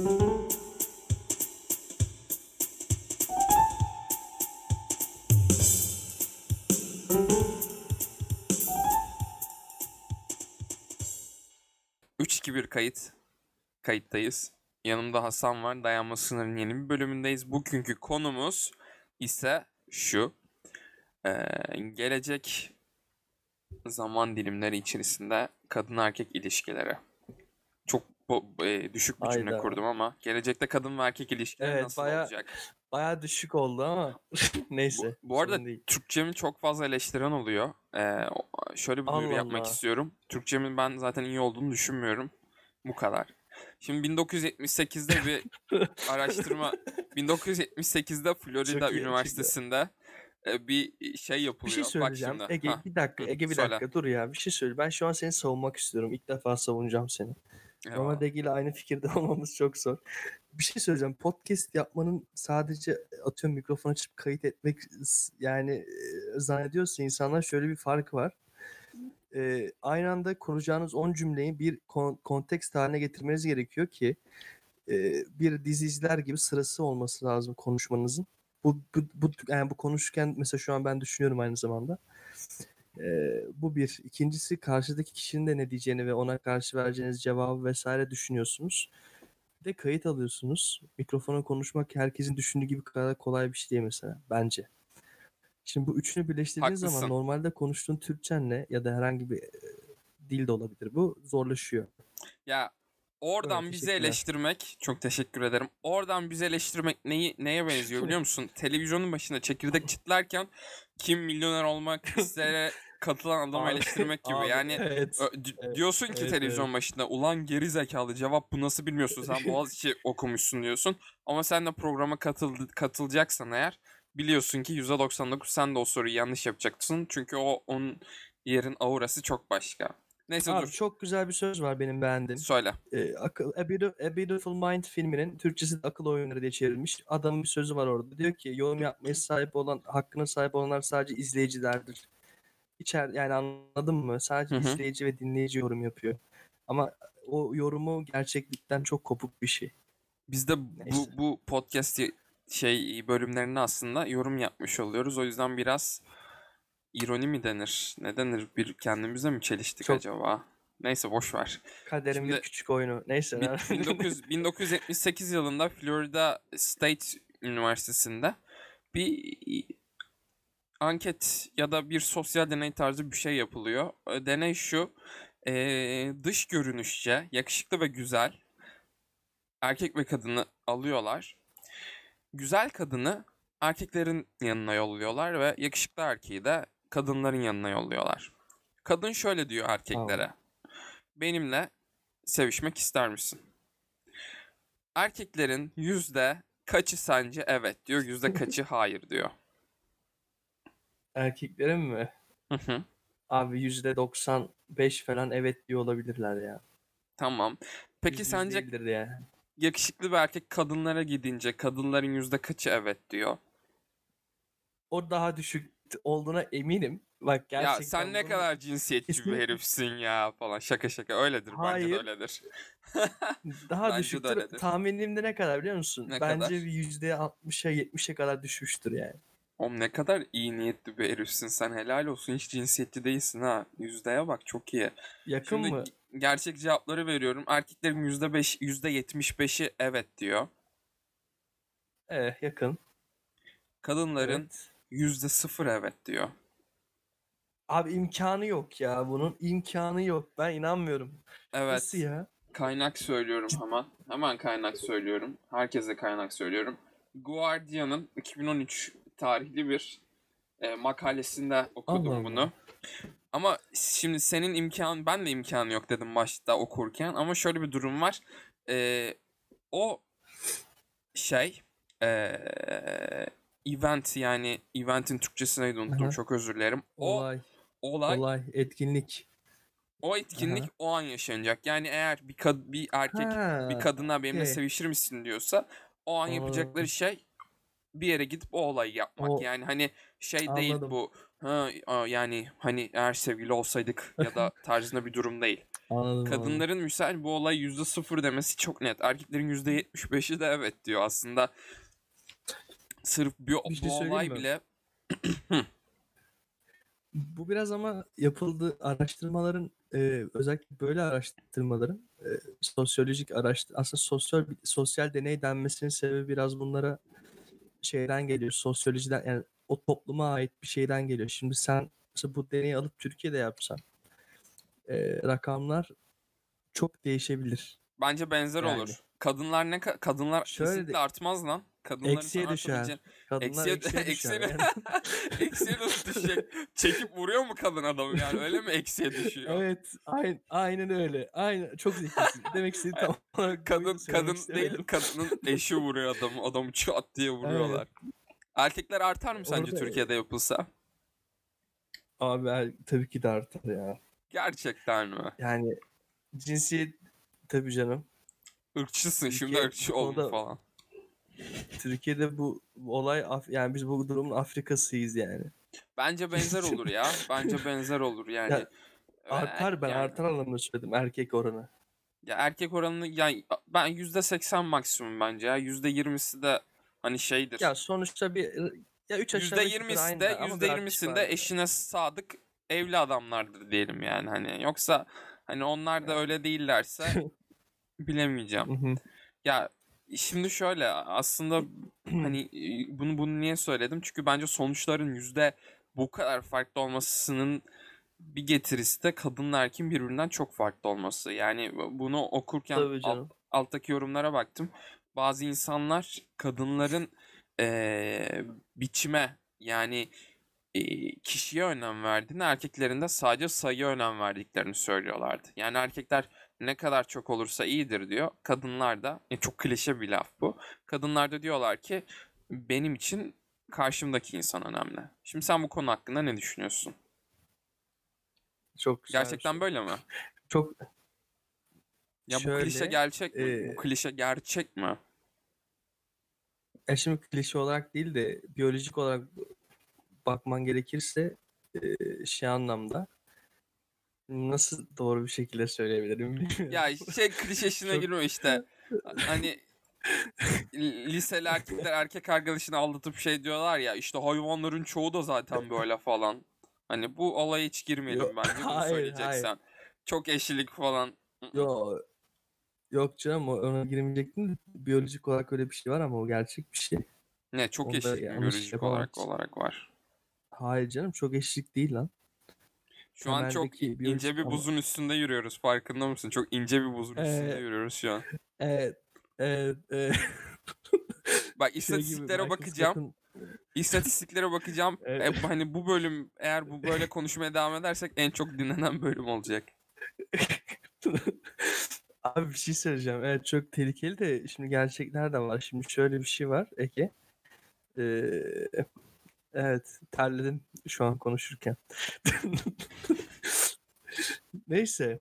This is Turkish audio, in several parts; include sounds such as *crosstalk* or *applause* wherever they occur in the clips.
Üç, iki, bir kayıt. Kayıttayız. Yanımda Hasan var. Dayanma sınırının yeni bir bölümündeyiz. Bugünkü konumuz ise şu. Ee, gelecek zaman dilimleri içerisinde kadın erkek ilişkileri. Çok bo- e, düşük bir cümle kurdum ama gelecekte kadın ve erkek ilişkileri Evet, nasıl bayağı- olacak? Baya düşük oldu ama *laughs* neyse. Bu, bu arada sorun değil. Türkçemin çok fazla eleştiren oluyor. Ee, o- şöyle bir duyuru Allah yapmak Allah. istiyorum. Türkçemin ben zaten iyi olduğunu düşünmüyorum. Bu kadar. Şimdi 1978'de bir *laughs* araştırma 1978'de Florida Çok iyi, Üniversitesi'nde e, bir şey yapılıyor. bir şey Bak söyleyeceğim. şimdi. Ege Hah, bir dakika. Hı, Ege bir söyle. dakika dur ya. Bir şey söyle. Ben şu an seni savunmak istiyorum. İlk defa savunacağım seni. Ege ile aynı fikirde *laughs* olmamız çok zor. Bir şey söyleyeceğim. Podcast yapmanın sadece atıyorum mikrofon açıp kayıt etmek yani e, zannediyorsa insanlar şöyle bir farkı var. E, aynı anda kuracağınız 10 cümleyi bir kon- kontekst haline getirmeniz gerekiyor ki e, bir dizi izler gibi sırası olması lazım konuşmanızın. Bu, bu, bu yani bu konuşurken mesela şu an ben düşünüyorum aynı zamanda. Ee, bu bir. İkincisi karşıdaki kişinin de ne diyeceğini ve ona karşı vereceğiniz cevabı vesaire düşünüyorsunuz. Bir de kayıt alıyorsunuz. Mikrofona konuşmak herkesin düşündüğü gibi kadar kolay bir şey değil mesela bence. Şimdi bu üçünü birleştirdiğin zaman Haklısın. normalde konuştuğun Türkçenle ya da herhangi bir e, dil de olabilir. Bu zorlaşıyor. Ya oradan Evet, bizi eleştirmek çok teşekkür ederim. Oradan bizi eleştirmek neyi neye benziyor biliyor *laughs* musun? Televizyonun başında çekirdek çitlerken kim milyoner olmak istere *laughs* katılan adamı Abi, eleştirmek gibi. *laughs* abi, yani evet. Evet, diyorsun ki evet, televizyon başında ulan geri zekalı cevap bu nasıl bilmiyorsun sen *laughs* Boğaziçi okumuşsun diyorsun. Ama sen de programa katıl katılacaksan eğer biliyorsun ki %99 sen de o soruyu yanlış yapacaksın. Çünkü o onun yerin aurası çok başka. Neyse Abi dur çok güzel bir söz var benim beğendiğim. söyle. e, akıl, A, Beautiful, A Beautiful Mind filminin Türkçesi de akıl oyunları diye çevrilmiş. Adamın bir sözü var orada. Diyor ki yorum yapmaya sahip olan, hakkına sahip olanlar sadece izleyicilerdir. İçer, yani anladın mı? Sadece Hı hı. izleyici ve dinleyici yorum yapıyor. Ama o yorumu gerçeklikten çok kopuk bir şey. Biz de bu, Neyse. bu podcast şey bölümlerine aslında yorum yapmış oluyoruz. O yüzden biraz ironi mi denir? Ne denir? Bir kendimize mi çeliştik Çok- acaba? Neyse boş ver. Kaderin Şimdi- küçük oyunu. Neyse. Bin- lan. 1900 1978 yılında Florida State Üniversitesi'nde bir anket ya da bir sosyal deney tarzı bir şey yapılıyor. E, Deney şu, e, dış görünüşçe yakışıklı ve güzel erkek ve kadını alıyorlar. Güzel kadını erkeklerin yanına yolluyorlar ve yakışıklı erkeği de kadınların yanına yolluyorlar. Kadın şöyle diyor erkeklere. Benimle sevişmek ister misin? Erkeklerin yüzde kaçı sence evet diyor, yüzde kaçı hayır diyor. Erkeklerin mi? Hı hı. Abi %95 falan evet diyor olabilirler ya. Tamam. Peki Yüz yüz sence değildir yani. yakışıklı bir erkek kadınlara gidince kadınların yüzde kaçı evet diyor? O daha düşük olduğuna eminim. Bak gerçekten ya sen ne bunu- kadar cinsiyetçi bir herifsin ya falan. Şaka şaka öyledir. Bence de Hayır. öyledir. *laughs* Daha Bence de öyledir. Tahminim de ne kadar biliyor musun? Ne Bence kadar? bir yüzde 60'a 70'e kadar düşmüştür yani. Oğlum ne kadar iyi niyetli bir herifsin sen. Helal olsun. Hiç cinsiyetçi değilsin ha. Yüzdeye bak çok iyi. Yakın Şimdi mı? gerçek cevapları veriyorum. Erkeklerin yüzde beş, yüzde yetmiş beşi evet diyor. Evet yakın. Kadınların Evet. yüzde sıfır evet diyor. Abi imkanı yok ya bunun imkanı yok. Ben inanmıyorum. Evet. Nasıl ya? Kaynak söylüyorum hemen. Hemen kaynak söylüyorum. Herkese kaynak söylüyorum. Guardian'ın 2013 tarihli bir e, makalesinde okudum Allah Allah. bunu. Ama şimdi senin imkan, ben de imkanı yok dedim başta okurken. Ama şöyle bir durum var. E, o şey e, event yani eventin Türkçesi neydi unuttum Aha. çok özür dilerim. O Olay, olay olay, etkinlik. o etkinlik Aha. o an yaşanacak. Yani eğer bir kad- bir erkek Ha, bir kadına benimle okey. sevişir misin diyorsa o an yapacakları şey bir yere gidip o olayı yapmak. O- Yani hani şey değil Anladım. bu Ha, yani hani eğer sevgili olsaydık ya da *laughs* tarzında bir durum değil. Anladım. anladım. Kadınların misal bu olay yüzde sıfır demesi çok net. Erkeklerin yüzde yetmiş beşi de evet diyor. Aslında sırf bir, Bir şey bu olay mi? bile *clears throat* Bu biraz ama yapıldığı araştırmaların e, özellikle böyle araştırmaların e, sosyolojik araştır aslında sosyal sosyal deney denmesinin sebebi biraz bunlara şeyden geliyor. Sosyolojiden yani o topluma ait bir şeyden geliyor. Şimdi sen mesela bu deneyi alıp Türkiye'de yapsan e, rakamlar çok değişebilir. bence benzer Yani. olur. Kadınlar ne ka- kadınlar Şöyle kesinlikle de- artmaz lan. Kadınların Eksiye sana düşer. Kadınlar Eksiye- eksiye, *laughs* düşer. *laughs* eksiye- Yani. eksiye nasıl düşecek? Çekip vuruyor mu kadın adamı yani öyle mi eksiye düşüyor? evet, aynen, aynen öyle. Aynen çok zekisin. Demek istediğim tam *laughs* olarak Kadın kadın değil kadının eşi vuruyor adamı. Adamı çat diye vuruyorlar. Erkekler artar mı sence Orada- Türkiye'de yapılsa? Abi er- tabii ki de artar ya. Gerçekten mi? Yani cinsiyet tabii canım. Irkçısın şimdi Türkiye ırkçı oldun konuda- falan. Türkiye'de bu, bu olay Af- yani biz bu durumun Afrika'sıyız yani. Bence benzer olur ya. *laughs* Bence benzer olur yani. Ya, Artar ben yani- artar anlamında söyledim erkek oranı. Ya erkek oranını yani ben yüzde seksen maksimum bence ya. Yüzde yirmisi de hani şeydir. Ya sonuçta bir ya 3 aşağı Yüzde yukarı yirmisi aynı de ama yüzde bir artış yirmisinde eşine sadık evli adamlardır diyelim yani hani. Yoksa hani onlar da öyle değillerse *laughs* bilemeyeceğim. Hı hı. Ya şimdi şöyle aslında *clears throat* hani e, bunu bunu niye söyledim? Çünkü bence sonuçların yüzde bu kadar farklı olmasının bir getirisi de kadınla erkeğin birbirinden çok farklı olması. Yani bunu okurken alt- alttaki yorumlara baktım. Bazı insanlar kadınların eee, biçime yani eee, kişiye önem verdiğini, erkeklerin de sadece sayıya önem verdiklerini söylüyorlardı. Yani erkekler ne kadar çok olursa iyidir diyor. Kadınlar da e, çok klişe bir laf bu. Kadınlar da diyorlar ki benim için karşımdaki insan önemli. Şimdi sen bu konu hakkında ne düşünüyorsun? Çok güzel. Gerçekten şey. böyle mi? Çok Ya bu Şöyle, klişe gerçek mi? e, Bu klişe gerçek mi? ya şimdi klişe olarak değil de biyolojik olarak bakman gerekirse e, şey anlamda nasıl doğru bir şekilde söyleyebilirim bilmiyorum. Ya *laughs* şey klişesine girme işte. Hani liseli erkekler erkek arkadaşını aldatıp şey diyorlar ya işte hayvanların çoğu da zaten böyle falan. Hani bu olaya hiç girmeyelim Yok, bence bunu hayır, söyleyeceksen. Çok eşlilik falan. Yo, yok canım ona girmeyecektim biyolojik olarak öyle bir şey var ama o gerçek bir şey. Ne çok Onda yanlış biyolojik olarak olarak var. Hayır canım çok eşlik değil lan. Şu an çok Temeldeki ince bir ama- buzun üstünde yürüyoruz farkında mısın? Çok ince bir buzun üstünde Ee, yürüyoruz şu an. *laughs* Evet. Evet. evet. *laughs* Bak Şey gibi, istatistiklere Michael bakacağım. İstatistiklere bakacağım. *laughs* Evet. E, hani bu bölüm eğer bu böyle konuşmaya devam edersek en çok dinlenen bölüm olacak. Abi bir şey söyleyeceğim. Evet çok tehlikeli de şimdi gerçekler de var. Şimdi şöyle bir şey var Ege. Ee, evet terledim şu an konuşurken. *laughs* Neyse.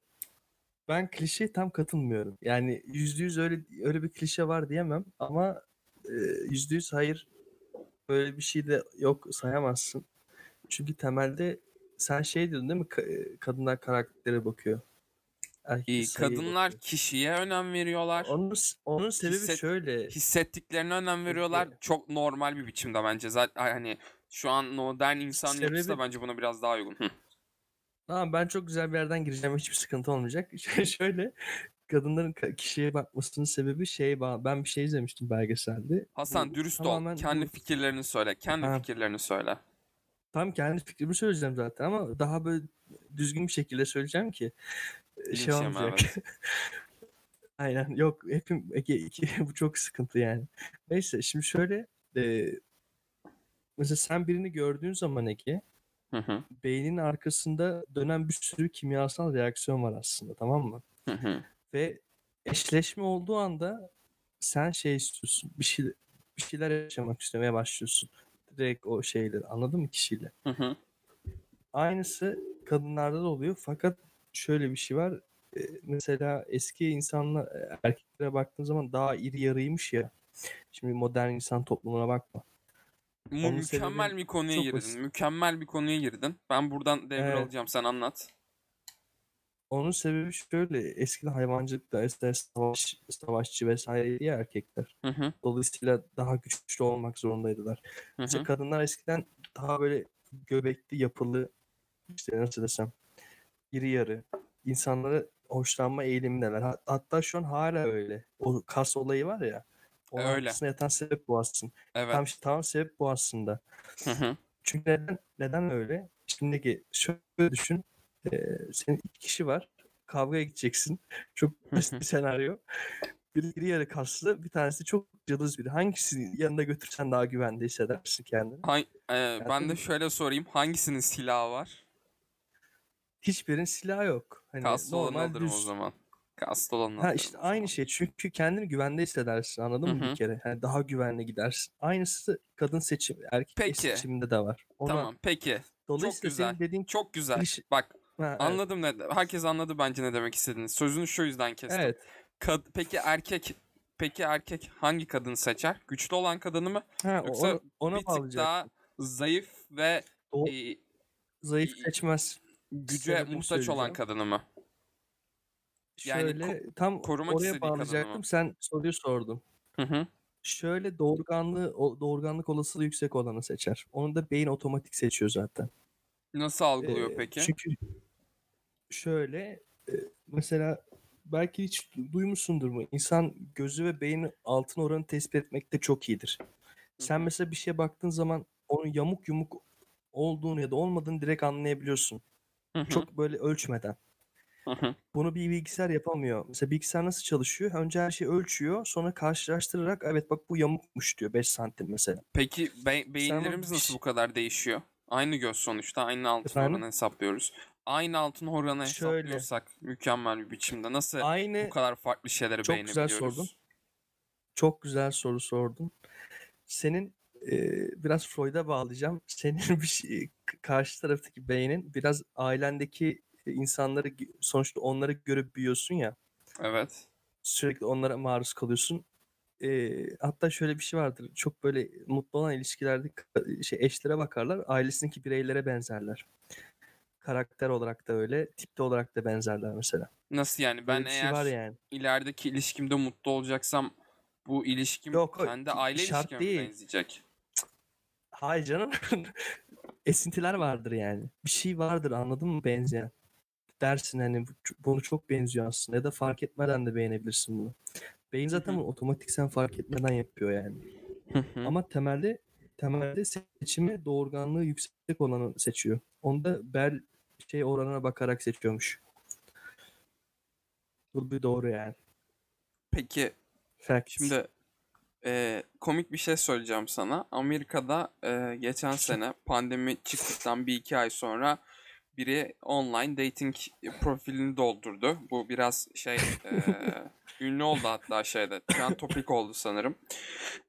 Ben klişeye tam katılmıyorum. Yani yüzde yüz öyle öyle bir klişe var diyemem ama e, yüzde yüz hayır böyle bir şey de yok sayamazsın. Çünkü temelde sen şey diyordun değil mi? Ka- kadınlar karaktere bakıyor. Erkek kadınlar bakıyor. kişiye önem veriyorlar. Onun, onun sebebi Hisset- şöyle. Hissettiklerine önem veriyorlar. Çok normal bir biçimde bence. Zaten hani şu an modern insan yapısı da Sebebi- bence buna biraz daha uygun. Hı. Tamam ben çok güzel bir yerden gireceğim. Hiçbir sıkıntı olmayacak. *laughs* şöyle kadınların ka- kişiye bakmasının sebebi şey ben bir şey izlemiştim belgeselde. Hasan Bu dürüst ol. Kendi fikirlerini söyle. Kendi Ha. fikirlerini söyle. Tam kendi fikrimi söyleyeceğim zaten ama daha böyle düzgün bir şekilde söyleyeceğim ki e, Linç şey olmayacak. evet. *laughs* Aynen yok hepim Ege, iki, *laughs* bu çok sıkıntı yani. Neyse şimdi şöyle e, mesela sen birini gördüğün zaman Ege Hı hı. beynin arkasında dönen bir sürü kimyasal reaksiyon var aslında tamam mı? Hı hı. Ve eşleşme olduğu anda sen şey istiyorsun. Bir şey bir şeyler yaşamak istemeye başlıyorsun. Direkt o şeyleri anladın mı kişiyle? Hı hı. Aynısı kadınlarda da oluyor fakat şöyle bir şey var. e, Mesela eski insanlar e, erkeklere baktığın zaman daha iri yarıymış ya. Şimdi modern insan toplumuna bakma. Mu- mükemmel bir konuya girdin. basit. Mükemmel bir konuya girdin. Ben buradan devre Evet. alacağım. Sen anlat. Onun sebebi şöyle. Eskiden hayvancılıkta eskiden savaş, savaşçı vesaire ya erkekler. Hı hı. Dolayısıyla daha güçlü olmak zorundaydılar. Hı İşte hı. kadınlar eskiden daha böyle göbekli, yapılı, işte nasıl desem, iri yarı, insanlara hoşlanma eğilimindeler. Hat- Hatta şu an hala öyle. O kas olayı var ya. Onun Öyle. arkasında yatan sebep bu aslında. Evet. Tam, tamam sebep bu aslında. Hı hı. Çünkü neden, neden öyle? Şimdiki şöyle düşün. Ee, senin iki kişi var. Kavgaya gideceksin. *laughs* Çok basit bir senaryo. Biri iri yarı kaslı, bir tanesi çok cılız biri. Hangisini yanına götürsen daha güvende hissedersin kendini? Hay- e, ben de şöyle sorayım. Hangisinin silahı var? Hiçbirinin silahı yok. Hani Kaslı normal alırım o düz. zaman. Kaslı olanı Ha işte aynı şey. Çünkü kendini güvende hissedersin. Anladın mı Hı hı. bir kere? Hani daha güvenli gidersin. Aynısı kadın seçim, erkek Peki. seçiminde de var. Ona, Tamam peki. Dolayısıyla güzel. senin dediğin Çok güzel. Klişe- Bak Ha, evet. anladım ne herkes anladı bence ne demek istediğini. Sözünü şu yüzden kestim. Evet. Kad- peki erkek peki erkek hangi kadını seçer? Güçlü olan kadını mı? Ha, Yoksa ona, ona bir tık daha zayıf ve O e, zayıf seçmez. güce muhtaç olan kadını mı? Yani Şöyle ko- tam korumak oraya istediği kadını mı? bağlayacaktım. Sen soruyu sordun. Hı hı. Şöyle doğurganlığı, o- doğurganlık olasılığı yüksek olanı seçer. Onu da beyin otomatik seçiyor zaten. Nasıl algılıyor Ee, peki? Çünkü şöyle e, mesela belki hiç du- duymuşsundur mu? İnsan gözü ve beyni altın oranı tespit etmekte çok iyidir. Sen hı. mesela bir şeye baktığın zaman onun yamuk yumuk olduğunu ya da olmadığını direkt anlayabiliyorsun. Hı hı, Çok böyle ölçmeden. Hı hı. Bunu bir bilgisayar yapamıyor. Mesela bilgisayar nasıl çalışıyor? Önce her şeyi ölçüyor, sonra karşılaştırarak evet bak bu yamukmuş diyor 5 santim mesela. Peki be- beyinlerimiz nasıl bu kadar değişiyor? Aynı göz sonuçta. Aynı altın Efendim? oranı hesaplıyoruz. Aynı altın oranı Şöyle. hesaplıyorsak mükemmel bir biçimde nasıl Aynı bu kadar farklı şeyleri Çok güzel sordun. çok güzel soru sordun. Senin e, biraz Freud'a bağlayacağım. Senin *laughs* bir şey, karşı taraftaki beynin biraz ailendeki insanları sonuçta onları görüp büyüyorsun ya. Evet. Sürekli onlara maruz kalıyorsun. E, hatta şöyle bir şey vardır. Çok böyle mutlu olan ilişkilerde şey eşlere bakarlar. Ailesindeki bireylere benzerler. Karakter olarak da öyle, tipte olarak da benzerler mesela. Nasıl yani? Ben şey eğer var yani. ilerideki ilişkimde mutlu olacaksam bu ilişkim Yok, kendi aile şart ilişkime benzeyecek? Hayır canım. *laughs* Esintiler vardır yani. Bir şey vardır anladın mı benzeyen. Dersin hani bu- bunu çok benziyor aslında ya da fark etmeden de beğenebilirsin bunu. Beyin zaten bunu otomatik sen fark etmeden yapıyor yani. Ama temelde temelde seçimi doğurganlığı yüksek olanı seçiyor. Onu da bel şey oranına bakarak seçiyormuş. Bu bir doğru yani. Peki Fact. Şimdi e, komik bir şey söyleyeceğim sana. Amerika'da e, geçen sene pandemi çıktıktan bir iki ay sonra biri online dating profilini doldurdu. Bu biraz şey e, *laughs* ünlü oldu hatta şeyde. Trend topik oldu sanırım.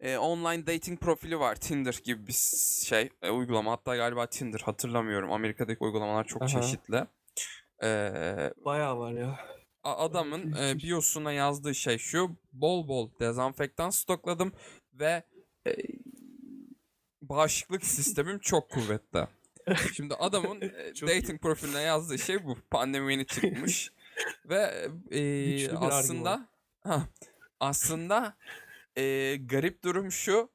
E, online dating profili var. Tinder gibi bir şey e, uygulama. Hatta galiba Tinder hatırlamıyorum. Amerika'daki uygulamalar çok Aha. çeşitli. E, bayağı var ya. Adamın e, biosuna yazdığı şey şu. Bol bol dezenfektan stokladım ve e, bağışıklık sistemim çok kuvvetli. *laughs* Şimdi adamın *laughs* e, dating profiline yazdığı şey bu. Pandemi yeni çıkmış. *laughs* ve e, bir aslında ha, aslında e, garip durum şu.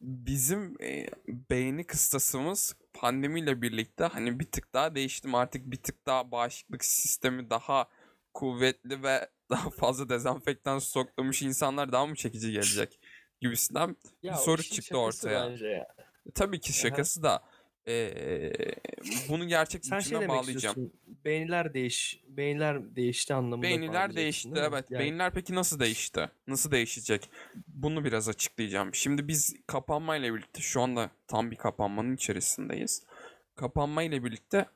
Bizim e, beğeni kıstasımız pandemiyle birlikte hani bir tık daha değiştim. Artık bir tık daha bağışıklık sistemi daha kuvvetli ve daha fazla dezenfektan stoklamış insanlar daha mı çekici gelecek gibisinden Ya bir soru çıktı ortaya. ya. Tabii ki Aha. şakası da eee, bunu gerçek Sen şey demek bağlayacağım. istiyorsun. Beyinler değiş, beyinler değişti anlamında Beyinler bağlayacaksın, değişti değil mi? evet. Yani Beyinler peki nasıl değişti? Nasıl değişecek? Bunu biraz açıklayacağım. Şimdi biz kapanmayla birlikte şu anda tam bir kapanmanın içerisindeyiz. Kapanmayla birlikte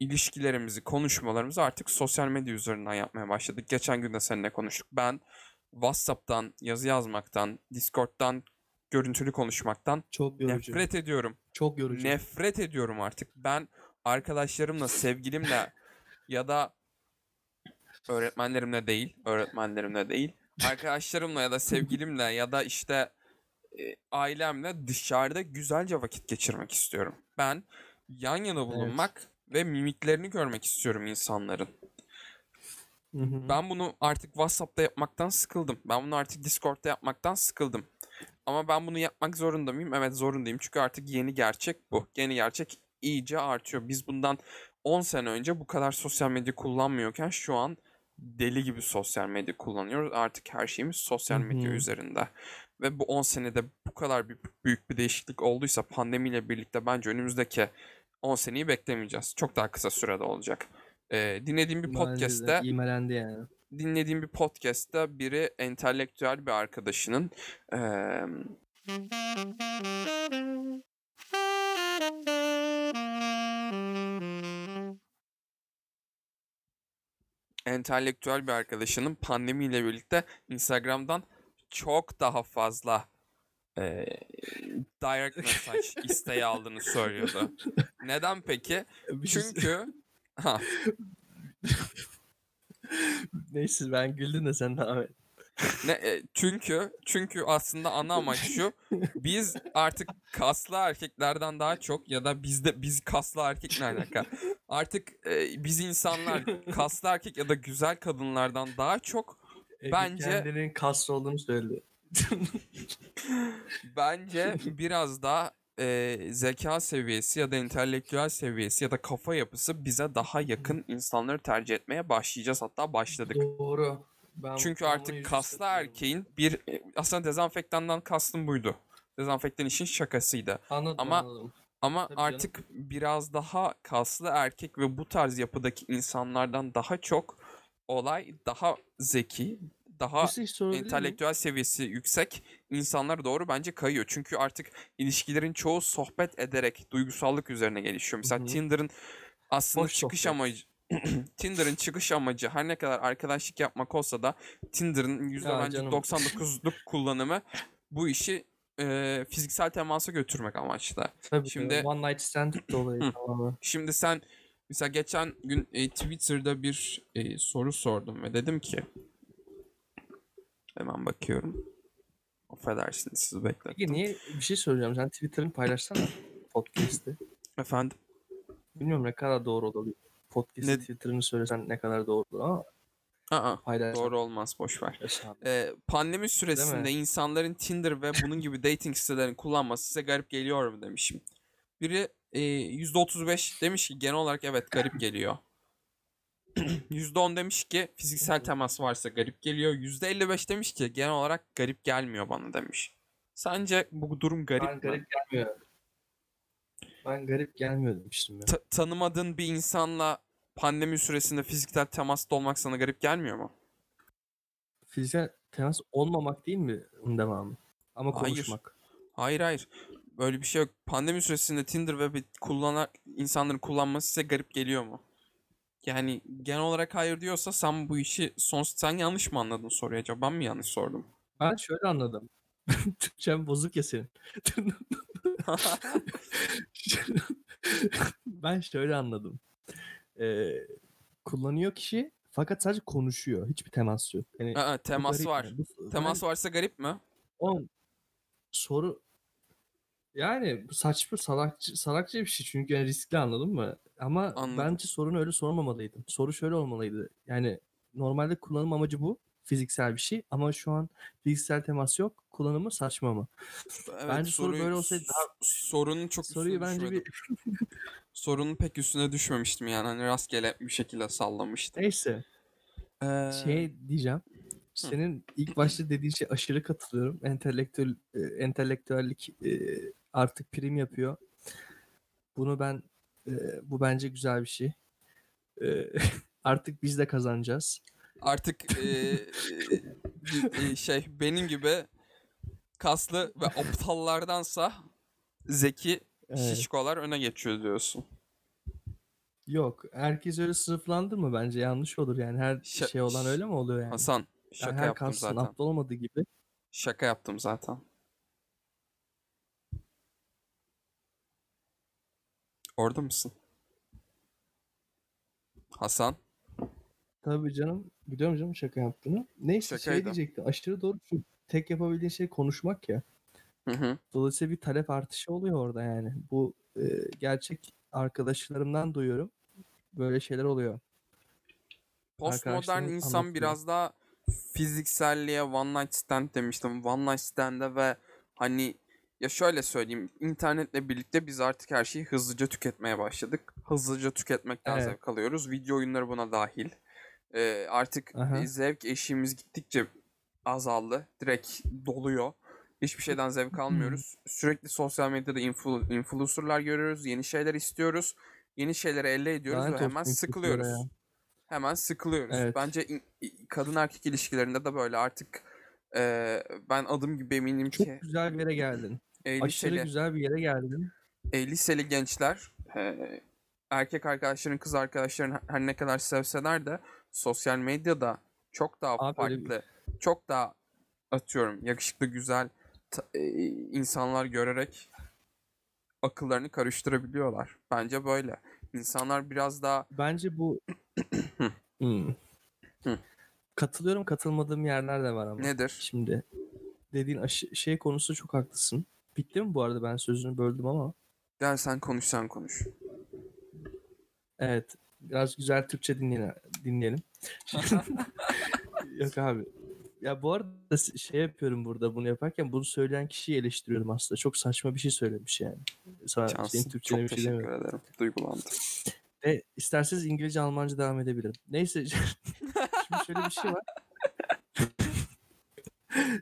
ilişkilerimizi, konuşmalarımızı artık sosyal medya üzerinden yapmaya başladık. Geçen gün de seninle konuştuk. Ben WhatsApp'tan, yazı yazmaktan, Discord'dan görüntülü konuşmaktan çok yorucu. nefret ediyorum. Çok yorucu. Nefret ediyorum artık. Ben arkadaşlarımla, sevgilimle ya da öğretmenlerimle değil, öğretmenlerimle değil, arkadaşlarımla ya da sevgilimle ya da işte e, ailemle dışarıda güzelce vakit geçirmek istiyorum. Ben yan yana bulunmak ve mimiklerini görmek istiyorum insanların. Hı hı. Ben bunu artık WhatsApp'ta yapmaktan sıkıldım. Ben bunu artık Discord'da yapmaktan sıkıldım. Ama ben bunu yapmak zorunda mıyım? Evet zorundayım. Çünkü artık yeni gerçek bu. Yeni gerçek iyice artıyor. Biz bundan 10 sene önce bu kadar sosyal medya kullanmıyorken şu an deli gibi sosyal medya kullanıyoruz. Artık her şeyimiz sosyal medya hı. üzerinde. Ve bu 10 senede bu kadar bir, büyük bir değişiklik olduysa pandemiyle birlikte bence önümüzdeki 10 seneyi beklemeyeceğiz. Çok daha kısa sürede olacak. Ee, dinlediğim bir de podcast'te ivmelendi yani. Dinlediğim bir podcast'ta biri entelektüel bir arkadaşının eee, entelektüel bir arkadaşının pandemiyle birlikte Instagram'dan çok daha fazla eee, direct mesaj *laughs* isteği aldığını söylüyordu. Neden peki? Çünkü ha, *laughs* Neyse ben güldüm de sen devam et. Ne, e, çünkü çünkü aslında ana amaç şu. Biz artık kaslı erkeklerden daha çok ya da bizde biz kaslı erkek ne alaka? Artık e, biz insanlar kaslı erkek ya da güzel kadınlardan daha çok Ege Bence- kendinin kaslı olduğunu söyledi. bence biraz daha e, zeka seviyesi ya da entelektüel seviyesi ya da kafa yapısı bize daha yakın insanları tercih etmeye başlayacağız hatta başladık. Doğru. Ben Çünkü artık kaslı erkeğin bir aslında dezenfektandan kastım buydu. Dezenfektan işin şakasıydı. Anladım Ama- anladım. Ama Tabii canım. artık biraz daha kaslı erkek ve bu tarz yapıdaki insanlardan daha çok olay daha zeki, daha şey entelektüel seviyesi yüksek insanlar doğru bence kayıyor. Çünkü artık ilişkilerin çoğu sohbet ederek duygusallık üzerine gelişiyor. Mesela Hı hı. Tinder'ın aslında Boş çıkış sohbet. amacı *clears throat* Tinder'ın çıkış amacı her ne kadar arkadaşlık yapmak olsa da Tinder'ın yüzde Ya bence canım. 99'luk *laughs* kullanımı bu işi e, fiziksel temasa götürmek amaçlı. Tabii Şimdi-. One Night Stand *clears throat* dolayı tamamen. Şimdi sen mesela geçen gün e, Twitter'da bir e, soru sordum ve dedim ki hemen bakıyorum. Affedersiniz sizi beklettim. Peki niye bir şey söyleyeceğim. Sen Twitter'ını paylaşsana podcast'i. Efendim? Bilmiyorum ne kadar doğru olabilir. Podcast'i Ne- Twitter'ını söylesen ne kadar doğru olur ama Aa, paylaş. doğru olmaz boş ver. Ee, pandemi süresinde insanların Tinder ve bunun gibi dating sitelerini kullanması size garip geliyor mu demişim. Biri e, %35 demiş ki genel olarak evet garip geliyor. *clears throat* %10 demiş ki fiziksel temas varsa garip geliyor. %55 demiş ki genel olarak garip gelmiyor bana demiş. Sence bu durum garip ben mi? garip gelmiyor. Ben garip gelmiyor demiştim ya. Ta- tanımadığın bir insanla pandemi süresinde fiziksel temasta olmak sana garip gelmiyor mu? Fiziksel temas olmamak değil mi devamı? Ama Hayır. konuşmak. Hayır hayır. Böyle bir şey yok. Pandemi süresinde Tinder ve kullanan insanların kullanması size garip geliyor mu? Yani genel olarak hayır diyorsa sen bu işi son sen yanlış mı anladın soruyu acaba? Ben mi yanlış sordum? Ben şöyle anladım. *laughs* Türkçem bozuk ya senin. *laughs* ben şöyle anladım. Ee, kullanıyor kişi fakat sadece konuşuyor. Hiçbir temas yok. Yani Aa, temas var. Bu- Temas varsa garip mi? Oğlum, soru yani bu saçma salakçı, salakça bir şey çünkü yani riskli anladın mı? Ama Anladım. bence sorunu öyle sormamalıydım. Soru şöyle olmalıydı. Yani normalde kullanım amacı bu. Fiziksel bir şey ama şu an fiziksel temas yok. Kullanımı saçma mı? Evet, Bence soru soruyu- böyle olsaydı daha- sorunun çok Soruyu üstüne bence düşmedim. bir *laughs* Sorunun pek üstüne düşmemiştim yani. Hani rastgele bir şekilde sallamıştım. neyse Ee, şey diyeceğim. Senin ilk başta dediğin şey aşırı katılıyorum. Entelektüel entelektüellik e, artık prim yapıyor. Bunu ben e, bu bence güzel bir şey. E, *laughs* artık biz de kazanacağız. artık e, e, e, şey benim gibi kaslı ve aptallardansa zeki Evet. şişkolar öne geçiyor diyorsun. Yok, herkes öyle sınıflandırma bence yanlış olur yani her Şa- şey olan öyle mi oluyor yani? Hasan Yani şaka her yaptım zaten. aptal olmadığı gibi. Şaka yaptım zaten. Orada mısın? Hasan? Tabii canım. Biliyorum canım şaka yaptığını. Neyse şey Şakaydı. diyecektim. Aşırı doğru. Çünkü tek yapabildiğin şey konuşmak ya. Hı hı. Dolayısıyla bir talep artışı oluyor orada yani. Bu e, gerçek arkadaşlarımdan duyuyorum. Böyle şeyler oluyor. Postmodern insan anlatıyor. biraz daha fizikselliğe one night stand demiştim. One night stand'e ve hani ya şöyle söyleyeyim internetle birlikte biz artık her şeyi hızlıca tüketmeye başladık. Hızlıca tüketmekten Evet. zevk alıyoruz. Video oyunları buna dahil. Ee, artık Aha. zevk eşiğimiz gittikçe azaldı. Direkt doluyor. Hiçbir şeyden zevk almıyoruz. Sürekli sosyal medyada influ- influencerlar görüyoruz. Yeni şeyler istiyoruz. Yeni şeyleri elde ediyoruz Lanet ve hemen sıkılıyoruz. influencer'lara Hemen sıkılıyoruz. Evet. Bence in- kadın erkek ilişkilerinde de böyle artık e, ben adım gibi eminim Çok ki güzel bir yere geldin. E, Aşırı liseli, güzel bir yere geldin. e, liseli gençler e, erkek arkadaşların kız arkadaşların her ne kadar sevseler de sosyal medyada çok daha Abi öyle farklı, çok daha atıyorum yakışıklı güzel e, insanlar görerek akıllarını karıştırabiliyorlar. Bence böyle. İnsanlar biraz daha Bence bu *clears throat* Hmm. Katılıyorum katılmadığım yerler de var ama. nedir? Şimdi dediğin şey konusu çok haklısın. Bitti mi bu arada ben sözünü böldüm ama. Gel sen konuş sen konuş. Evet. Biraz güzel Türkçe dinleyelim. dinleyelim. *laughs* Yok abi. Ya bu arada şey yapıyorum burada bunu yaparken bunu söyleyen kişiyi eleştiriyorum aslında. Çok saçma bir şey söylemiş yani. Sana senin Cansın. Türkçene Çok bir şey teşekkür ederim. Duygulandım. Ve isterseniz İngilizce, Almanca devam edebilirim. Neyse. *laughs* Şimdi şöyle bir şey var.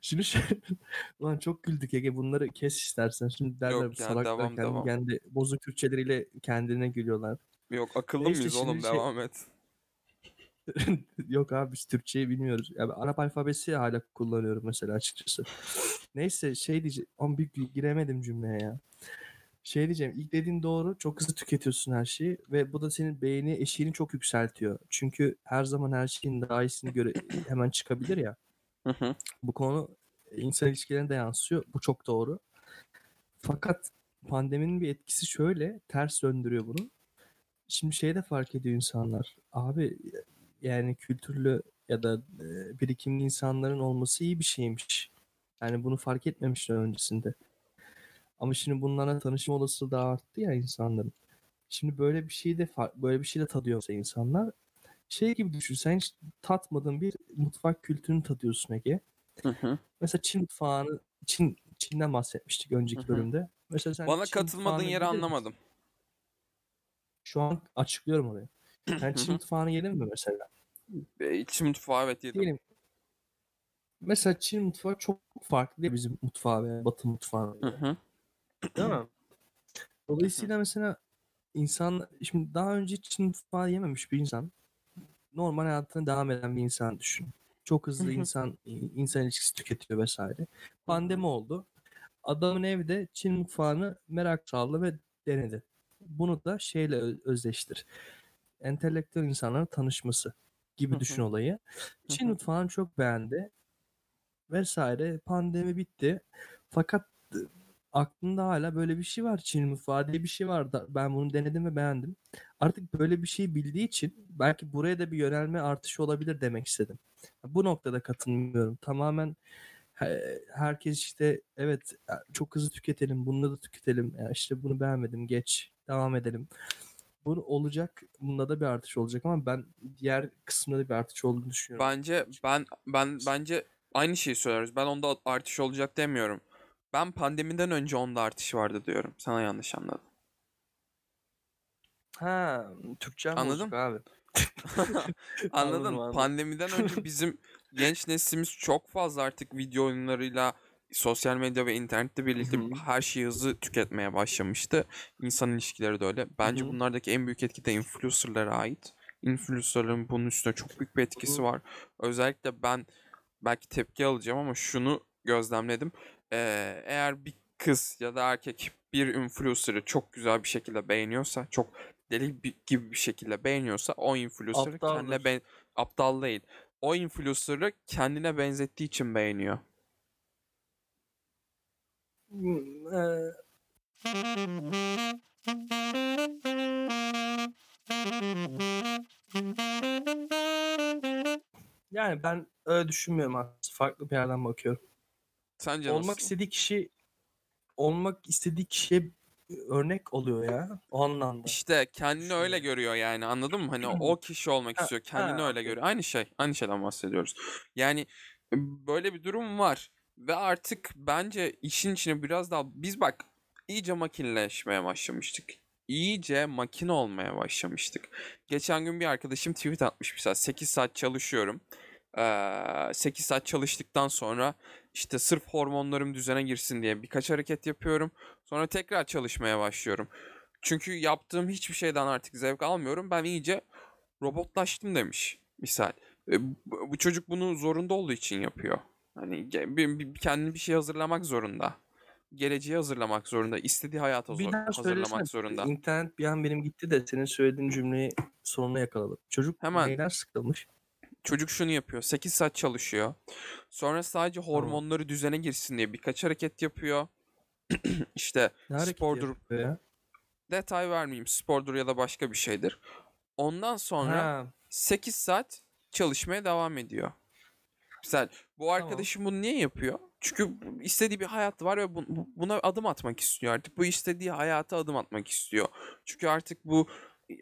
Şimdi şöyle... *laughs* Ulan çok güldük Ege. Bunları kes istersen. Şimdi derler Yok salaklar devam, kendi, devam. kendi bozuk Türkçeleriyle kendine gülüyorlar. Yok akıllı Neyse, mıyız oğlum? şey- Devam et. *laughs* Yok abi biz Türkçeyi bilmiyoruz. Ya ben Arap alfabesi hala kullanıyorum mesela açıkçası. Neyse şey diyeceğim. Ama bir gi- giremedim cümleye ya. Şey diyeceğim. ilk dediğin doğru. Çok hızlı tüketiyorsun her şeyi. Ve bu da senin beğeni eşiğini çok yükseltiyor. Çünkü her zaman her şeyin daha iyisini göre hemen çıkabilir ya. Hı hı. Bu konu insan ilişkilerine de yansıyor. Bu çok doğru. Fakat pandeminin bir etkisi şöyle. Ters döndürüyor bunu. Şimdi şey de fark ediyor insanlar. Abi yani kültürlü ya da e, birikimli insanların olması iyi bir şeymiş. Yani bunu fark etmemişler öncesinde. Ama şimdi bunlarla tanışma olasılığı daha arttı ya insanların. Şimdi böyle bir şey de böyle bir şey de tadıyorsa insanlar şey gibi düşün sen hiç tatmadığın bir mutfak kültürünü tadıyorsun Ege. Hı hı. Mesela Çin mutfağını Çin Çin'den bahsetmiştik önceki Hı hı. bölümde. Mesela sen Bana Çin katılmadığın yeri misin? anlamadım. Şu an açıklıyorum orayı. Hı Çin mutfağını yedin mi mesela? İçi mutfağı evet yedim. Diyelim. Mesela Çin mutfağı çok farklı değil bizim mutfağı ve Batı mutfağı. Hı hı. Değil mi? Dolayısıyla mesela insan şimdi daha önce Çin mutfağı yememiş bir insan normal hayatına devam eden bir insan düşün. Çok Hı hızlı hı. insan insan ilişkisi tüketiyor vesaire. Pandemi oldu. Adamın evde Çin mutfağını merak saldı ve denedi. Bunu da şeyle özleştir. Entelektüel insanların tanışması gibi düşün olayı. Çin mutfağını çok beğendi vesaire. Pandemi bitti. Fakat aklında hala böyle bir şey var. Çin mutfağı diye bir şey var. Ben bunu denedim ve beğendim. Artık böyle bir şey bildiği için belki buraya da bir yönelme artışı olabilir demek istedim. Bu noktada katılmıyorum. Tamamen he- herkes işte evet çok hızlı tüketelim, bunu da tüketelim. Ya işte bunu beğenmedim, geç, devam edelim. Bu olacak, bunda da bir artış olacak ama ben diğer kısmında da bir artış olduğunu düşünüyorum. Bence ben ben bence aynı şeyi söylüyoruz. Ben onda artış olacak demiyorum. Ben pandemiden önce onda artış vardı diyorum. Sana yanlış anladım. Ha, Türkçem Anladın? bozuk abi. Anladın? *laughs* Anladım, anladım. Pandemiden önce bizim *laughs* genç neslimiz çok fazla artık video oyunlarıyla sosyal medya ve internette birlikte Hı hı. her şeyi hızlı tüketmeye başlamıştı. İnsan ilişkileri de öyle. Bence Hı hı. bunlardaki en büyük etki de influencerlara ait. Influencerların bunun üstüne çok büyük bir etkisi Hı. var. Özellikle ben belki tepki alacağım ama şunu gözlemledim. Ee, eğer bir kız ya da erkek bir influencer'ı çok güzel bir şekilde beğeniyorsa, çok deli gibi bir şekilde beğeniyorsa o influencer'ı kendine ben aptal değil. O influencer'ı kendine benzettiği için beğeniyor. Hmm, Yani ben öyle düşünmüyorum aslında. Farklı bir yerden bakıyorum. Sence Olmak nasıl? istediği kişi olmak istediği kişiye örnek oluyor ya o anlamda. İşte kendini öyle görüyor yani anladın mı? Hani o *clears throat* kişi olmak Ha, istiyor. Kendini ha, öyle görüyor. Aynı şey. Aynı şeyden bahsediyoruz. Yani böyle bir durum var. Ve artık bence işin içine biraz daha biz bak iyice makineleşmeye başlamıştık. İyice makine olmaya başlamıştık. Geçen gün bir arkadaşım tweet atmış mesela 8 saat çalışıyorum. Ee, 8 saat çalıştıktan sonra işte sırf hormonlarım düzene girsin diye birkaç hareket yapıyorum. Sonra tekrar çalışmaya başlıyorum. Çünkü yaptığım hiçbir şeyden artık zevk almıyorum. Ben iyice robotlaştım demiş misal. E, bu, çocuk bunu zorunda olduğu için yapıyor. Hani kendini bir şey hazırlamak zorunda. Geleceği hazırlamak zorunda. istediği hayata zor, hazırlamak zorunda. İnternet bir an benim gitti de senin söylediğin cümleyi sonuna yakaladım. Çocuk Hemen. neyden sıkılmış? Çocuk şunu yapıyor. 8 saat çalışıyor. Sonra sadece hormonları düzene girsin diye birkaç hareket yapıyor. *clears throat* işte Ne spordur, ya? detay vermeyeyim. Spordur ya da başka bir şeydir. Ondan sonra Ha, 8 saat çalışmaya devam ediyor. Güzel. Bu arkadaşım bunu niye yapıyor? Çünkü istediği bir hayat var ve bu- bu- buna adım atmak istiyor artık. Bu istediği hayata adım atmak istiyor. Çünkü artık bu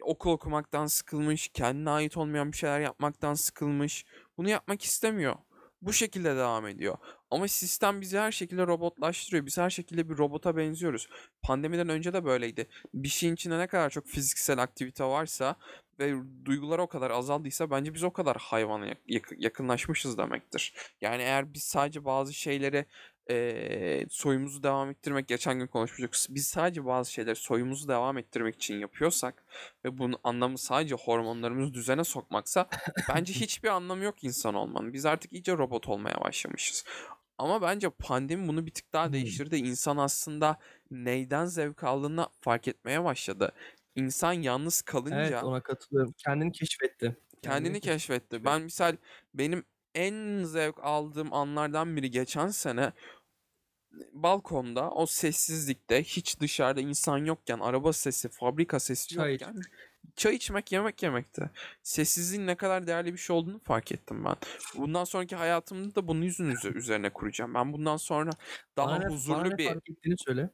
okul okumaktan sıkılmış, kendine ait olmayan bir şeyler yapmaktan sıkılmış. Bunu yapmak istemiyor. Bu şekilde devam ediyor. Ama sistem bizi her şekilde robotlaştırıyor. Biz her şekilde bir robota benziyoruz. Pandemiden önce de böyleydi. Bir şeyin içinde ne kadar çok fiziksel aktivite varsa ve duygular o kadar azaldıysa bence biz o kadar hayvana yak- yak- yakınlaşmışız demektir. Yani eğer biz sadece bazı şeyleri eee, soyumuzu devam ettirmek geçen gün konuşmuştuk. Biz sadece bazı şeyleri soyumuzu devam ettirmek için yapıyorsak ve bunun anlamı sadece hormonlarımızı düzene sokmaksa *laughs* bence hiçbir anlamı yok insan olmanın. Biz artık iyice robot olmaya başlamışız. Ama bence pandemi bunu bir tık daha Hmm. değiştirdi. İnsan aslında neyden zevk aldığını fark etmeye başladı. İnsan yalnız kalınca evet ona katılıyorum. Kendini keşfetti. kendini keşfetti. Ben misal benim en zevk aldığım anlardan biri geçen sene balkonda o sessizlikte hiç dışarıda insan yokken araba sesi, fabrika sesi Çay yokken çay içmek, yemek yemekti. Sessizliğin ne kadar değerli bir şey olduğunu fark ettim ben. Bundan sonraki hayatımda da bunun yüzün üze- üzerine kuracağım. Ben bundan sonra daha Bana bana huzurlu ne bir fark ettiğini söyle.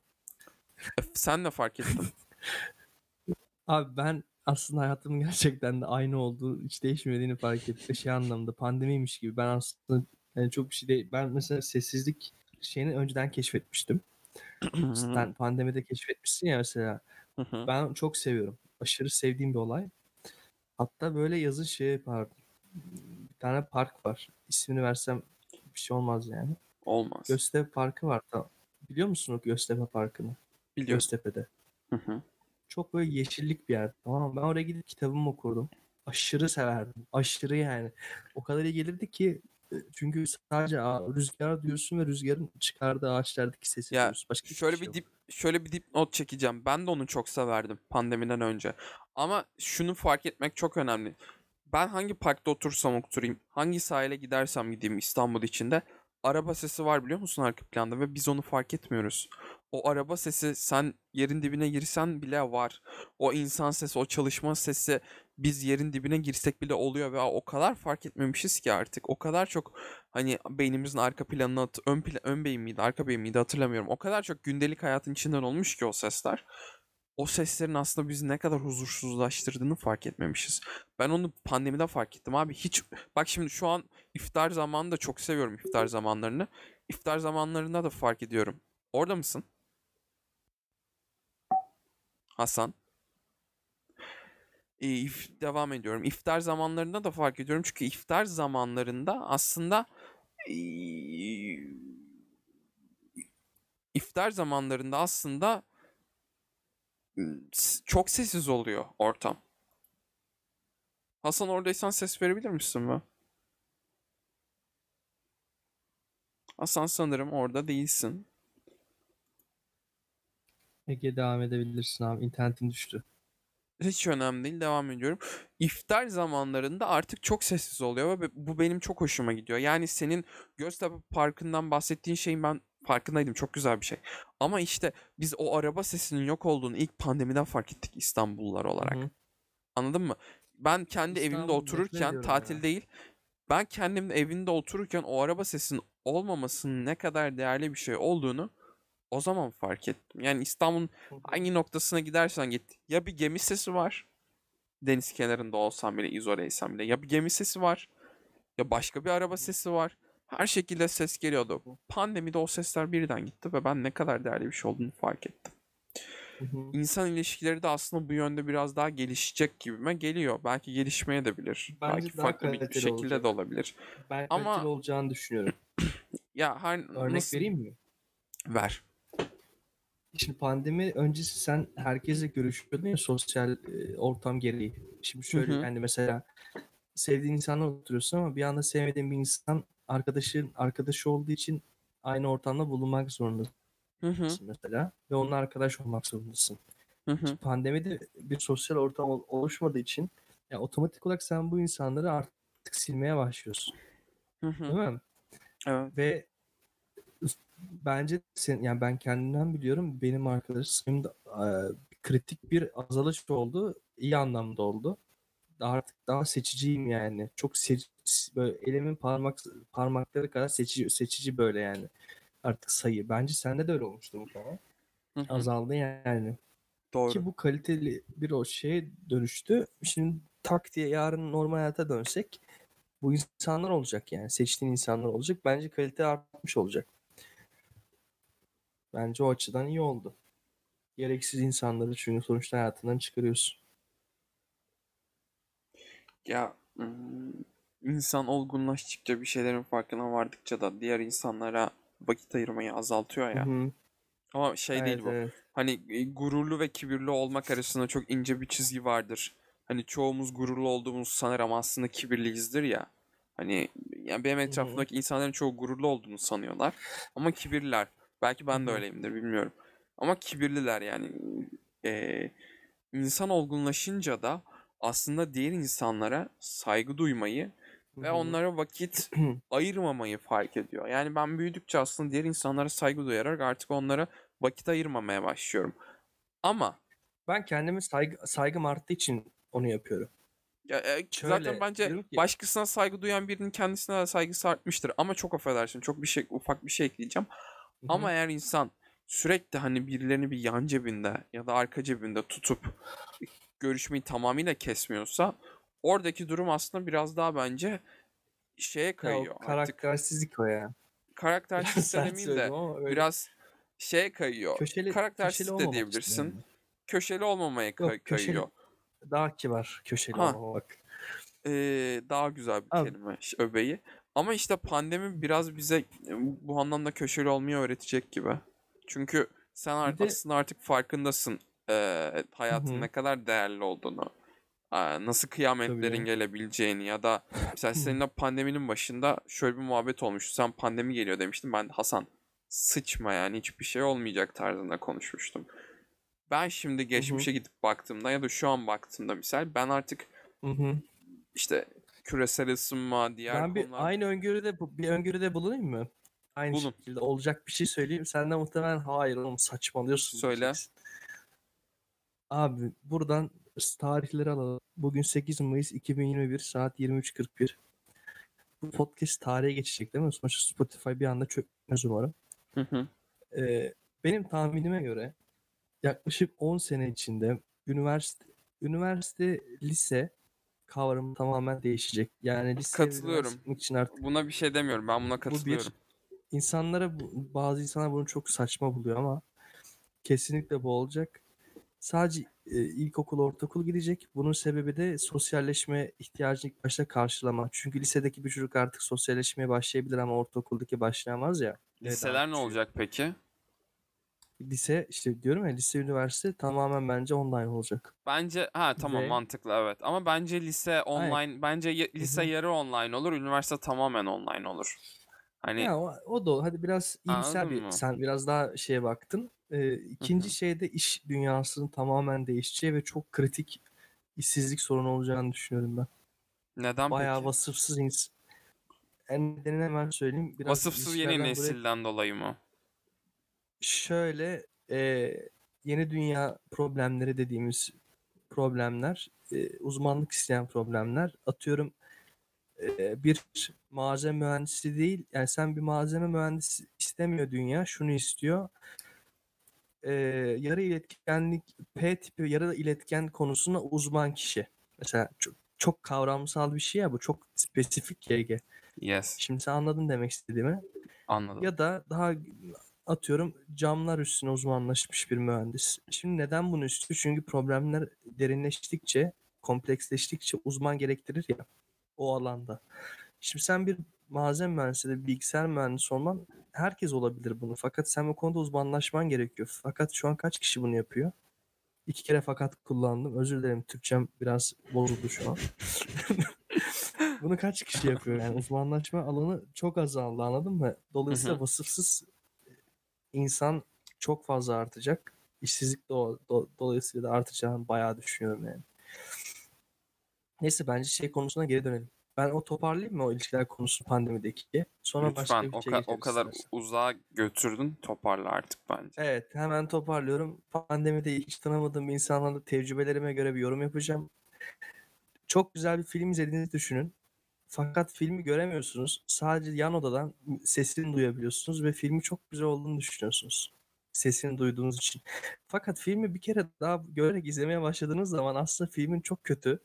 sen de fark ettin. *laughs* Abi ben aslında hayatımın gerçekten de aynı olduğu, hiç değişmediğini fark ettim. Şey anlamda pandemiymiş gibi. Ben aslında yani çok bir şey değil. Ben mesela sessizlik şeyini önceden keşfetmiştim. Sen pandemide keşfetmişsin ya mesela. Ben çok seviyorum. Aşırı sevdiğim bir olay. Hatta böyle yazın şey yapardım. Bir tane park var. İsmini versem bir şey olmaz yani. Olmaz. Göztepe Parkı var. Tamam. Biliyor musun o Göztepe Parkı'nı? Biliyorum. Göztepe'de. Hı hı. Çok böyle yeşillik bir yer. Tamam? Ben oraya gidip kitabımı okurdum. Aşırı severdim. Aşırı yani. O kadar iyi gelirdi ki e, çünkü sadece rüzgar duyuyorsun ve rüzgarın çıkardığı ağaçlardaki sesi Ya, duyuyorsun. Başka Şöyle şey bir dip şöyle bir dipnot çekeceğim. Ben de onu çok severdim pandemiden önce. Ama şunu fark etmek çok önemli. Ben hangi parkta otursam oturayım, hangi sahile gidersem gideyim İstanbul içinde araba sesi var biliyor musun arka planda ve biz onu fark etmiyoruz. O araba sesi sen yerin dibine girsen bile var. O insan sesi, o çalışma sesi biz yerin dibine girsek bile oluyor ve o kadar fark etmemişiz ki artık. O kadar çok hani beynimizin arka planına ön pla- ön beyin miydi, arka beyin miydi hatırlamıyorum. O kadar çok gündelik hayatın içinden olmuş ki o sesler. O seslerin aslında bizi ne kadar huzursuzlaştırdığını fark etmemişiz. Ben onu pandemide fark ettim abi. Hiç bak şimdi şu an iftar zamanını da çok seviyorum iftar zamanlarını. İftar zamanlarında da fark ediyorum. Orada mısın? Hasan. Ee, if- devam ediyorum. İftar zamanlarında da fark ediyorum. Çünkü iftar zamanlarında aslında iftar zamanlarında aslında çok sessiz oluyor ortam. Hasan oradaysan ses verebilir misin be? Hasan sanırım orada değilsin. Ege devam edebilirsin abi. İnternetim düştü. Hiç önemli değil. Devam ediyorum. İftar zamanlarında artık çok sessiz oluyor ve bu benim çok hoşuma gidiyor. Yani senin Göztepe Parkı'ndan bahsettiğin şeyin ben farkındaydım. Çok güzel bir şey. Ama işte biz o araba sesinin yok olduğunu ilk pandemiden fark ettik İstanbullular olarak. Hı. Anladın mı? Ben kendi evimde otururken tatil ya. değil. Ben kendim evinde otururken o araba sesinin olmamasının ne kadar değerli bir şey olduğunu O zaman fark ettim. Yani İstanbul'un hangi noktasına gidersen git. Ya bir gemi sesi var. Deniz kenarında olsan bile, izoleysen bile. Ya bir gemi sesi var. Ya başka bir araba sesi var. Her şekilde ses geliyordu. Pandemide o sesler birden gitti ve ben ne kadar değerli bir şey olduğunu fark ettim. Hı hı. İnsan ilişkileri de aslında bu yönde biraz daha gelişecek gibime geliyor. Belki gelişmeye de bilir. Bence Belki farklı bir şekilde olacak. de olabilir. Ben Ama- olacağını düşünüyorum. *clears throat* Ya her Örnek nasıl vereyim mi? ver. Şimdi pandemi öncesi sen herkesle görüşüyordun ya sosyal e, ortam gereği. Şimdi şöyle hı. yani mesela sevdiğin insanla oturuyorsun ama bir anda sevmediğin bir insan arkadaşın arkadaşı olduğu için aynı ortamda bulunmak zorundasın Hı hı, mesela ve onunla arkadaş olmak zorundasın. hı hı, Pandemide bir sosyal ortam ol- oluşmadığı için ya otomatik olarak sen bu insanları artık silmeye başlıyorsun. hı hı. Değil mi? Evet. Ve bence sen yani ben kendimden biliyorum benim arkadaşım da e, kritik bir azalış oldu. iyi anlamda oldu. Artık daha seçiciyim yani. Çok seç, böyle elimin parmak parmakları kadar seçici seçici böyle yani. Artık sayı. Bence sende de öyle olmuştu bu konu. Azaldı yani. Doğru. Ki bu kaliteli bir o şeye dönüştü. Şimdi tak diye yarın normal hayata dönsek bu insanlar olacak yani. Seçtiğin insanlar olacak. Bence kalite artmış olacak. Bence o açıdan iyi oldu. Gereksiz insanları çünkü sonuçta hayatından çıkarıyorsun. Ya insan olgunlaştıkça bir şeylerin farkına vardıkça da diğer insanlara vakit ayırmayı azaltıyor ya. Hı hı. Ama şey değil Evet, bu. evet. Hani e, gururlu ve kibirli olmak arasında çok ince bir çizgi vardır. Hani çoğumuz gururlu olduğumuz sanır ama aslında kibirliyizdir ya. Hani yani benim etrafımdaki insanların çoğu gururlu olduğunu sanıyorlar. Ama kibirliler. Belki ben de hı. öyleyimdir bilmiyorum. Ama kibirliler yani. Ee, insan olgunlaşınca da aslında diğer insanlara saygı duymayı ve onlara vakit *clears throat* ayırmamayı fark ediyor. Yani ben büyüdükçe aslında diğer insanlara saygı duyarak artık onlara vakit ayırmamaya başlıyorum. Ama Ben kendime saygı, saygım arttığı için onu yapıyorum. ya, e, Şöyle, zaten bence ki- başkasına saygı duyan birinin kendisine de saygısı artmıştır. Ama çok affedersin çok bir şey ufak bir şey ekleyeceğim. Hı. Ama eğer insan sürekli hani birilerini bir yan cebinde ya da arka cebinde tutup görüşmeyi tamamıyla kesmiyorsa oradaki durum aslında biraz daha bence şeye Ya kayıyor. Artık karaktersizlik o ya. karaktersizlik *laughs* demeyeyim de biraz şeye kayıyor. köşeli, Karaktersizlik köşeli de diyebilirsin. yani. Köşeli olmamaya Yok, kay- köşeli- kayıyor. Daha kibar köşeli Ha. olmamak. Ee, daha güzel bir Abi- kelime öbeği. Ama işte pandemi biraz bize bu anlamda köşeli olmayı öğretecek gibi. Çünkü sen ar- Bir de- aslında artık farkındasın e, hayatın Hı hı. ne kadar değerli olduğunu. e, Nasıl kıyametlerin Tabii. gelebileceğini ya da mesela seninle pandeminin başında şöyle bir muhabbet olmuştu. Sen pandemi geliyor demiştin. Ben de Hasan sıçma yani hiçbir şey olmayacak tarzında konuşmuştum. Ben şimdi geçmişe gidip baktığımda ya da şu an baktığımda misal ben artık Hı hı. işte küresel ısınma, diğer Ben bir konular... aynı öngörüde bir öngörüde bulunayım mı? Aynı Bulun. şekilde olacak bir şey söyleyeyim. Sen de muhtemelen hayır oğlum saçmalıyorsun. Söyle. diyeceksin. Abi buradan tarihleri alalım. Bugün 8 Mayıs 2021 saat 23.41. Bu podcast tarihe geçecek değil mi? Sonuçta Spotify bir anda çökmez umarım. Hı hı. Ee, benim tahminime göre yaklaşık 10 sene içinde üniversite üniversite lise kavramı tamamen değişecek. Yani lise Katılıyorum. için artık Buna bir şey demiyorum. Ben buna bu bir katılıyorum. insanlara bazı insanlar bunu çok saçma buluyor ama kesinlikle bu olacak. Sadece e, ilkokul, ortaokul gidecek. Bunun sebebi de sosyalleşme ihtiyacını ilk başta karşılama. Çünkü lisedeki bir çocuk artık sosyalleşmeye başlayabilir ama ortaokuldaki başlayamaz ya. Liseler ne olacak peki? Lise işte diyorum ya lise üniversite tamamen bence online olacak. Bence ha tamam Ve- mantıklı evet. Ama bence lise online bence ya- lise yarı online olur, üniversite tamamen online olur. Hani Ya o, o da hadi biraz iyimser bir mı? sen biraz daha şeye baktın. Ee, ikinci hı. şeyde iş dünyasının tamamen değişeceği ve çok kritik işsizlik sorunu olacağını düşünüyorum ben. neden Bayağı peki? vasıfsız ins en nedenini hemen söyleyeyim. Biraz Vasıfsız yeni ilişkilerden buraya- nesilden dolayı mı? Şöyle e, yeni dünya problemleri dediğimiz problemler, e, uzmanlık isteyen problemler. Atıyorum e, bir malzeme mühendisi değil, yani sen bir malzeme mühendisi istemiyor dünya, şunu istiyor. E, yarı iletkenlik P tipi yarı iletken konusunda uzman kişi. Mesela çok, çok kavramsal bir şey ya bu çok spesifik YG. Yes. Şimdi sen anladın demek istediğimi. Anladım. Ya da daha atıyorum camlar üstüne uzmanlaşmış bir mühendis. Şimdi neden bunu istiyor? Çünkü problemler derinleştikçe, kompleksleştikçe uzman gerektirir ya o alanda. Şimdi sen bir malzeme mühendisi de bilgisayar mühendisi olman herkes olabilir bunu. Fakat sen bu konuda uzmanlaşman gerekiyor. Fakat şu an kaç kişi bunu yapıyor? İki kere fakat kullandım. Özür dilerim Türkçem biraz bozuldu şu an. *laughs* Bunu kaç kişi yapıyor yani uzmanlaşma alanı çok azaldı anladın mı? Dolayısıyla vasıfsız insan çok fazla artacak. İşsizlik de o, do- dolayısıyla da artacağını bayağı düşünüyorum yani. Neyse bence şey konusuna geri dönelim. Ben o toparlayayım mı o ilişkiler konusu pandemideki? Sonra başka Lütfen bir o, şey ka- o kadar istersen. uzağa götürdün toparla artık bence. Evet hemen toparlıyorum. Pandemide hiç tanımadığım insanlarla tecrübelerime göre bir yorum yapacağım. Çok güzel bir film izlediğinizi düşünün. Fakat filmi göremiyorsunuz. Sadece yan odadan sesini duyabiliyorsunuz ve filmi çok güzel olduğunu düşünüyorsunuz. Sesini duyduğunuz için. Fakat filmi bir kere daha görerek izlemeye başladığınız zaman aslında filmin çok kötü.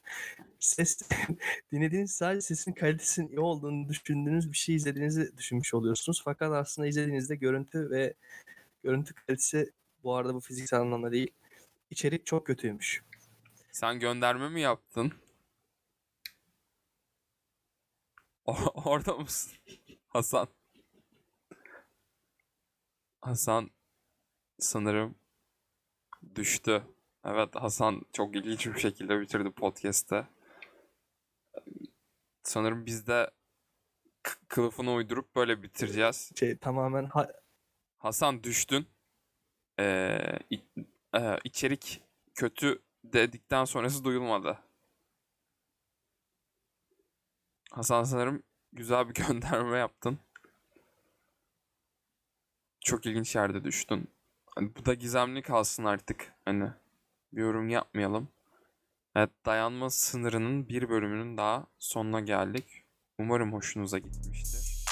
Ses *laughs* dinlediğiniz sadece sesin kalitesinin iyi olduğunu düşündüğünüz bir şey izlediğinizi düşünmüş oluyorsunuz. Fakat aslında izlediğinizde görüntü ve görüntü kalitesi bu arada bu fiziksel anlamda değil. İçerik çok kötüymüş. Sen gönderme mi yaptın? O- *laughs* orada mısın? Hasan. Hasan sanırım düştü. Evet Hasan çok ilginç bir şekilde bitirdi podcast'te. Sanırım biz de kılıfını uydurup böyle bitireceğiz. Şey tamamen ha- Hasan düştün. Ee, e, içerik kötü dedikten sonrası duyulmadı. Hasan sanırım güzel bir *laughs* gönderme yaptın. Çok ilginç yerde düştün. Hani bu da gizemli kalsın artık. Hani bir yorum yapmayalım. Evet, dayanma sınırının bir bölümünün daha sonuna geldik. Umarım hoşunuza gitmiştir.